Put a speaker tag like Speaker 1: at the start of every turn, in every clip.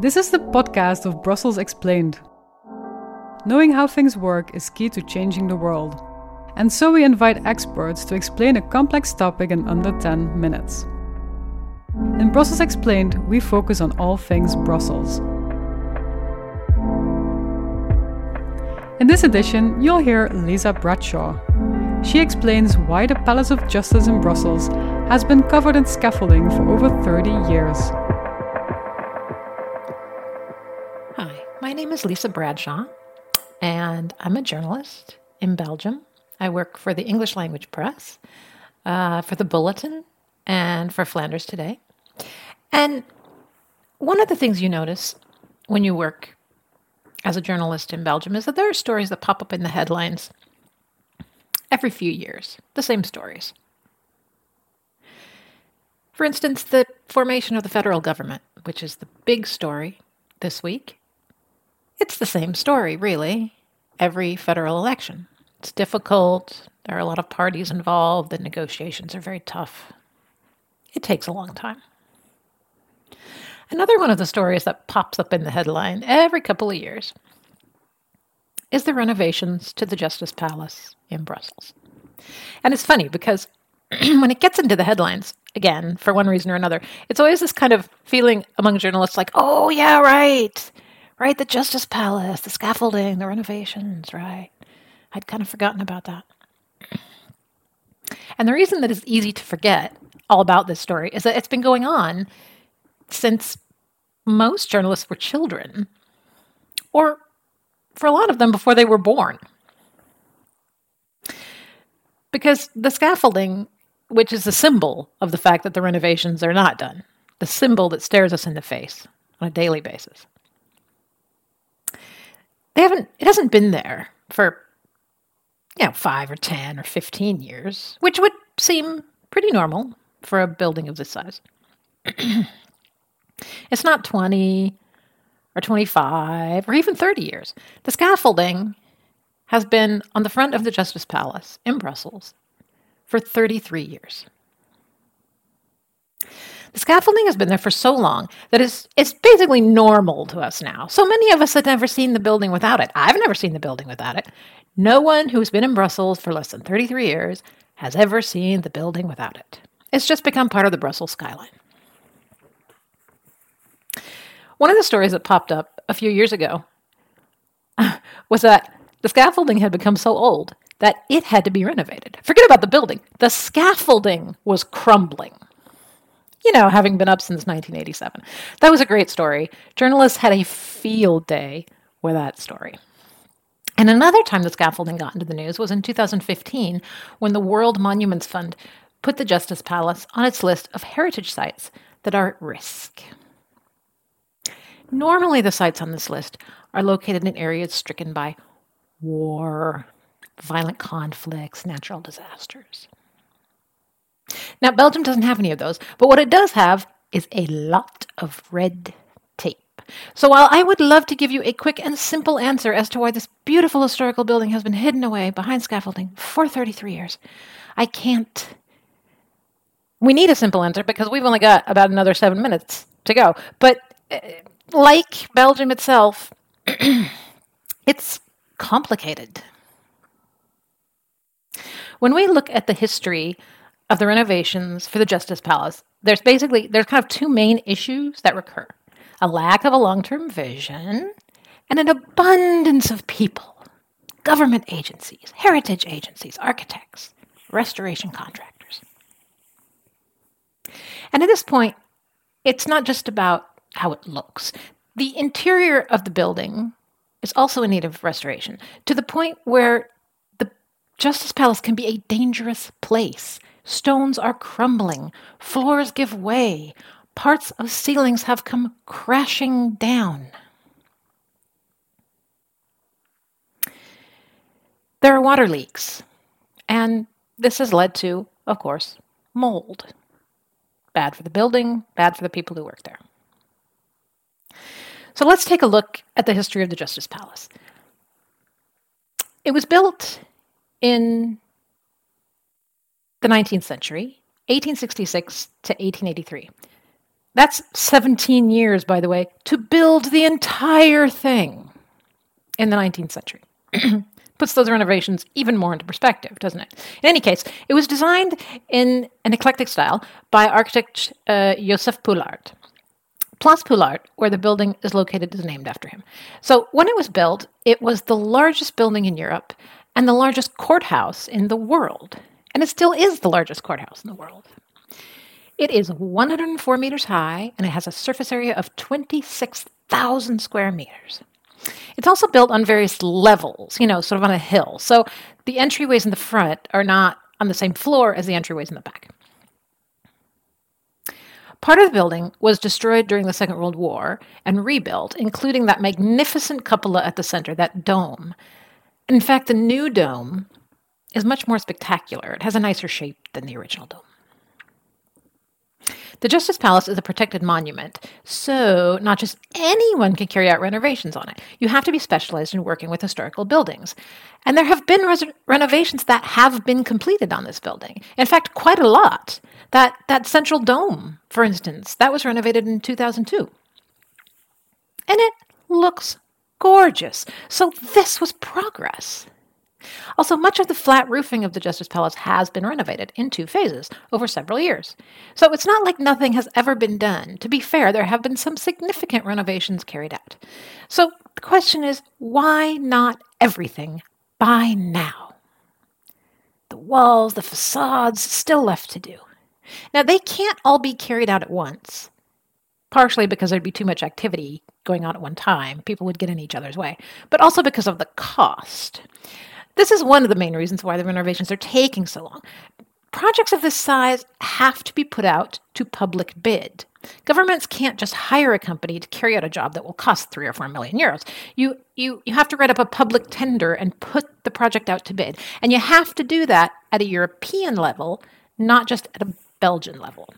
Speaker 1: This is the podcast of Brussels Explained. Knowing how things work is key to changing the world. And so we invite experts to explain a complex topic in under 10 minutes. In Brussels Explained, we focus on all things Brussels. In this edition, you'll hear Lisa Bradshaw. She explains why the Palace of Justice in Brussels has been covered in scaffolding for over 30 years.
Speaker 2: Name is Lisa Bradshaw, and I'm a journalist in Belgium. I work for the English Language Press, uh, for the Bulletin, and for Flanders Today. And one of the things you notice when you work as a journalist in Belgium is that there are stories that pop up in the headlines every few years, the same stories. For instance, the formation of the federal government, which is the big story this week. It's the same story, really, every federal election. It's difficult. There are a lot of parties involved. The negotiations are very tough. It takes a long time. Another one of the stories that pops up in the headline every couple of years is the renovations to the Justice Palace in Brussels. And it's funny because when it gets into the headlines, again, for one reason or another, it's always this kind of feeling among journalists like, oh, yeah, right right? The Justice Palace, the scaffolding, the renovations, right? I'd kind of forgotten about that. And the reason that it's easy to forget all about this story is that it's been going on since most journalists were children, or for a lot of them before they were born. Because the scaffolding, which is a symbol of the fact that the renovations are not done, the symbol that stares us in the face on a daily basis, haven't it hasn't been there for you know 5 or 10 or 15 years which would seem pretty normal for a building of this size. It's not 20 or 25 or even 30 years. The scaffolding has been on the front of the justice palace in brussels for 33 years the scaffolding has been there for so long that it's, it's basically normal to us now. So many of us have never seen the building without it. I've never seen the building without it. No one who's been in Brussels for less than 33 years has ever seen the building without it. It's just become part of the Brussels skyline. One of the stories that popped up a few years ago was that the scaffolding had become so old that it had to be renovated. Forget about the building, the scaffolding was crumbling you know, having been up since 1987. That was a great story. Journalists had a field day with that story. And another time the scaffolding got into the news was in 2015 when the World Monuments Fund put the Justice Palace on its list of heritage sites that are at risk. Normally, the sites on this list are located in areas stricken by war, violent conflicts, natural disasters. Now, Belgium doesn't have any of those, but what it does have is a lot of red tape. So while I would love to give you a quick and simple answer as to why this beautiful historical building has been hidden away behind scaffolding for 33 years, I can't. We need a simple answer because we've only got about another seven minutes to go. But uh, like Belgium itself, it's complicated. When we look at the history of the renovations for the Justice Palace, there's basically there's kind of two main issues that recur. A lack of a long-term vision and an abundance of people, government agencies, heritage agencies, architects, restoration contractors. And at this point, it's not just about how it looks. The interior of the building is also in need of restoration to the point where the Justice Palace can be a dangerous place Stones are crumbling, floors give way, parts of ceilings have come crashing down. There are water leaks, and this has led to, of course, mold. Bad for the building, bad for the people who work there. So let's take a look at the history of the Justice Palace. It was built in the 19th century, 1866 to 1883. That's 17 years, by the way, to build the entire thing in the 19th century. Puts those renovations even more into perspective, doesn't it? In any case, it was designed in an eclectic style by architect uh, Joseph Poelaert. Place Poelaert, where the building is located, is named after him. So when it was built, it was the largest building in Europe and the largest courthouse in the world. And it still is the largest courthouse in the world. It is 104 meters high and it has a surface area of 26,000 square meters. It's also built on various levels, you know, sort of on a hill. So the entryways in the front are not on the same floor as the entryways in the back. Part of the building was destroyed during the Second World War and rebuilt, including that magnificent cupola at the center, that dome. In fact, the new dome is much more spectacular. It has a nicer shape than the original dome. The Justice Palace is a protected monument, so not just anyone can carry out renovations on it. You have to be specialized in working with historical buildings. And there have been res- renovations that have been completed on this building. In fact, quite a lot. That, that central dome, for instance, that was renovated in 2002. And it looks gorgeous. So this was progress. Also, much of the flat roofing of the Justice Palace has been renovated in two phases over several years. So it's not like nothing has ever been done. To be fair, there have been some significant renovations carried out. So the question is why not everything by now? The walls, the facades, still left to do. Now, they can't all be carried out at once, partially because there'd be too much activity going on at one time. People would get in each other's way, but also because of the cost. This is one of the main reasons why the renovations are taking so long. Projects of this size have to be put out to public bid. Governments can't just hire a company to carry out a job that will cost three or four million euros. You, you, you have to write up a public tender and put the project out to bid. And you have to do that at a European level, not just at a Belgian level.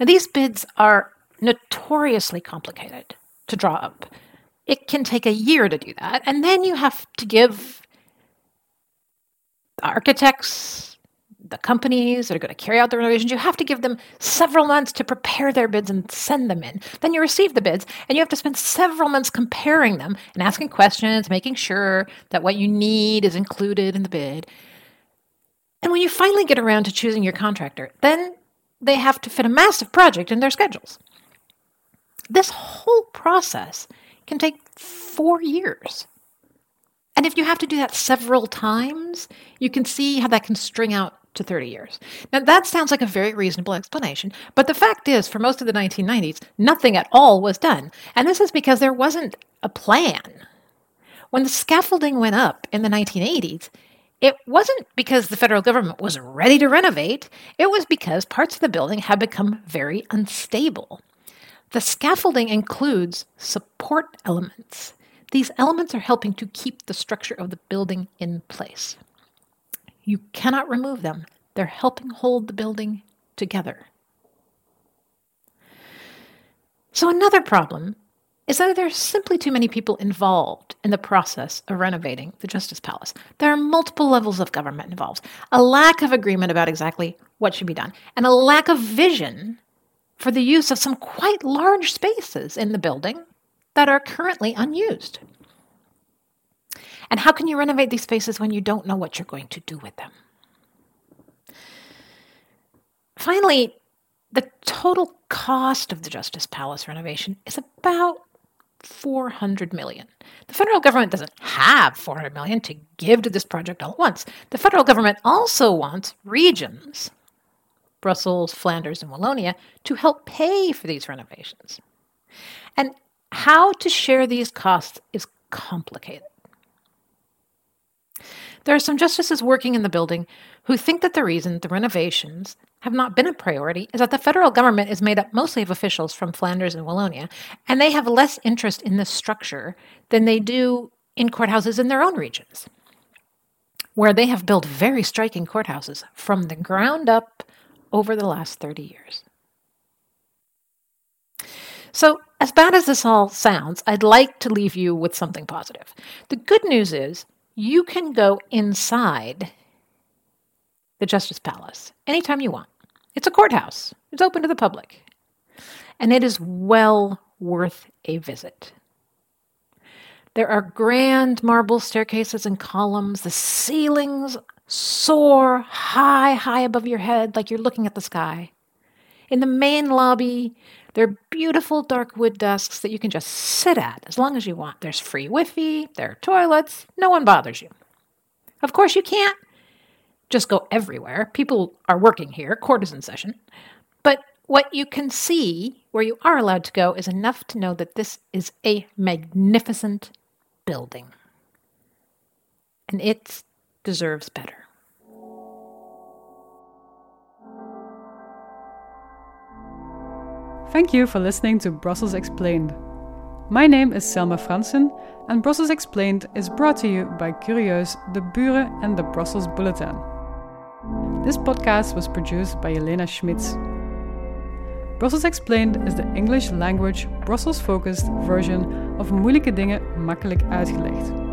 Speaker 2: Now, these bids are notoriously complicated to draw up it can take a year to do that. And then you have to give the architects, the companies that are going to carry out the renovations, you have to give them several months to prepare their bids and send them in. Then you receive the bids, and you have to spend several months comparing them and asking questions, making sure that what you need is included in the bid. And when you finally get around to choosing your contractor, then they have to fit a massive project in their schedules. This whole process can take four years. And if you have to do that several times, you can see how that can string out to 30 years. Now, that sounds like a very reasonable explanation, but the fact is, for most of the 1990s, nothing at all was done. And this is because there wasn't a plan. When the scaffolding went up in the 1980s, it wasn't because the federal government was ready to renovate, it was because parts of the building had become very unstable. The scaffolding includes support elements. These elements are helping to keep the structure of the building in place. You cannot remove them, they're helping hold the building together. So, another problem is that there are simply too many people involved in the process of renovating the Justice Palace. There are multiple levels of government involved, a lack of agreement about exactly what should be done, and a lack of vision for the use of some quite large spaces in the building that are currently unused. And how can you renovate these spaces when you don't know what you're going to do with them? Finally, the total cost of the Justice Palace renovation is about 400 million. The federal government doesn't have 400 million to give to this project all at once. The federal government also wants regions Brussels, Flanders, and Wallonia to help pay for these renovations. And how to share these costs is complicated. There are some justices working in the building who think that the reason the renovations have not been a priority is that the federal government is made up mostly of officials from Flanders and Wallonia, and they have less interest in this structure than they do in courthouses in their own regions, where they have built very striking courthouses from the ground up over the last 30 years. So, as bad as this all sounds, I'd like to leave you with something positive. The good news is you can go inside the Justice Palace anytime you want. It's a courthouse, it's open to the public, and it is well worth a visit. There are grand marble staircases and columns. The ceilings soar high, high above your head like you're looking at the sky. In the main lobby, there are beautiful dark wood desks that you can just sit at as long as you want. There's free Wi Fi, there are toilets, no one bothers you. Of course, you can't just go everywhere. People are working here, courtesan session. But what you can see where you are allowed to go is enough to know that this is a magnificent building. And it deserves better.
Speaker 1: Thank you for listening to Brussels Explained. My name is Selma Franssen, and Brussels Explained is brought to you by Curieus, De Buren, and the Brussels Bulletin. This podcast was produced by Elena Schmitz. Brussels Explained is the English language Brussels focused version of Moeilijke Dingen Makkelijk Uitgelegd.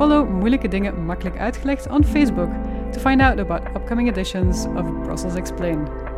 Speaker 1: Follow Moeilijke Dingen Makkelijk Uitgelegd on Facebook to find out about upcoming editions of Brussels Explained.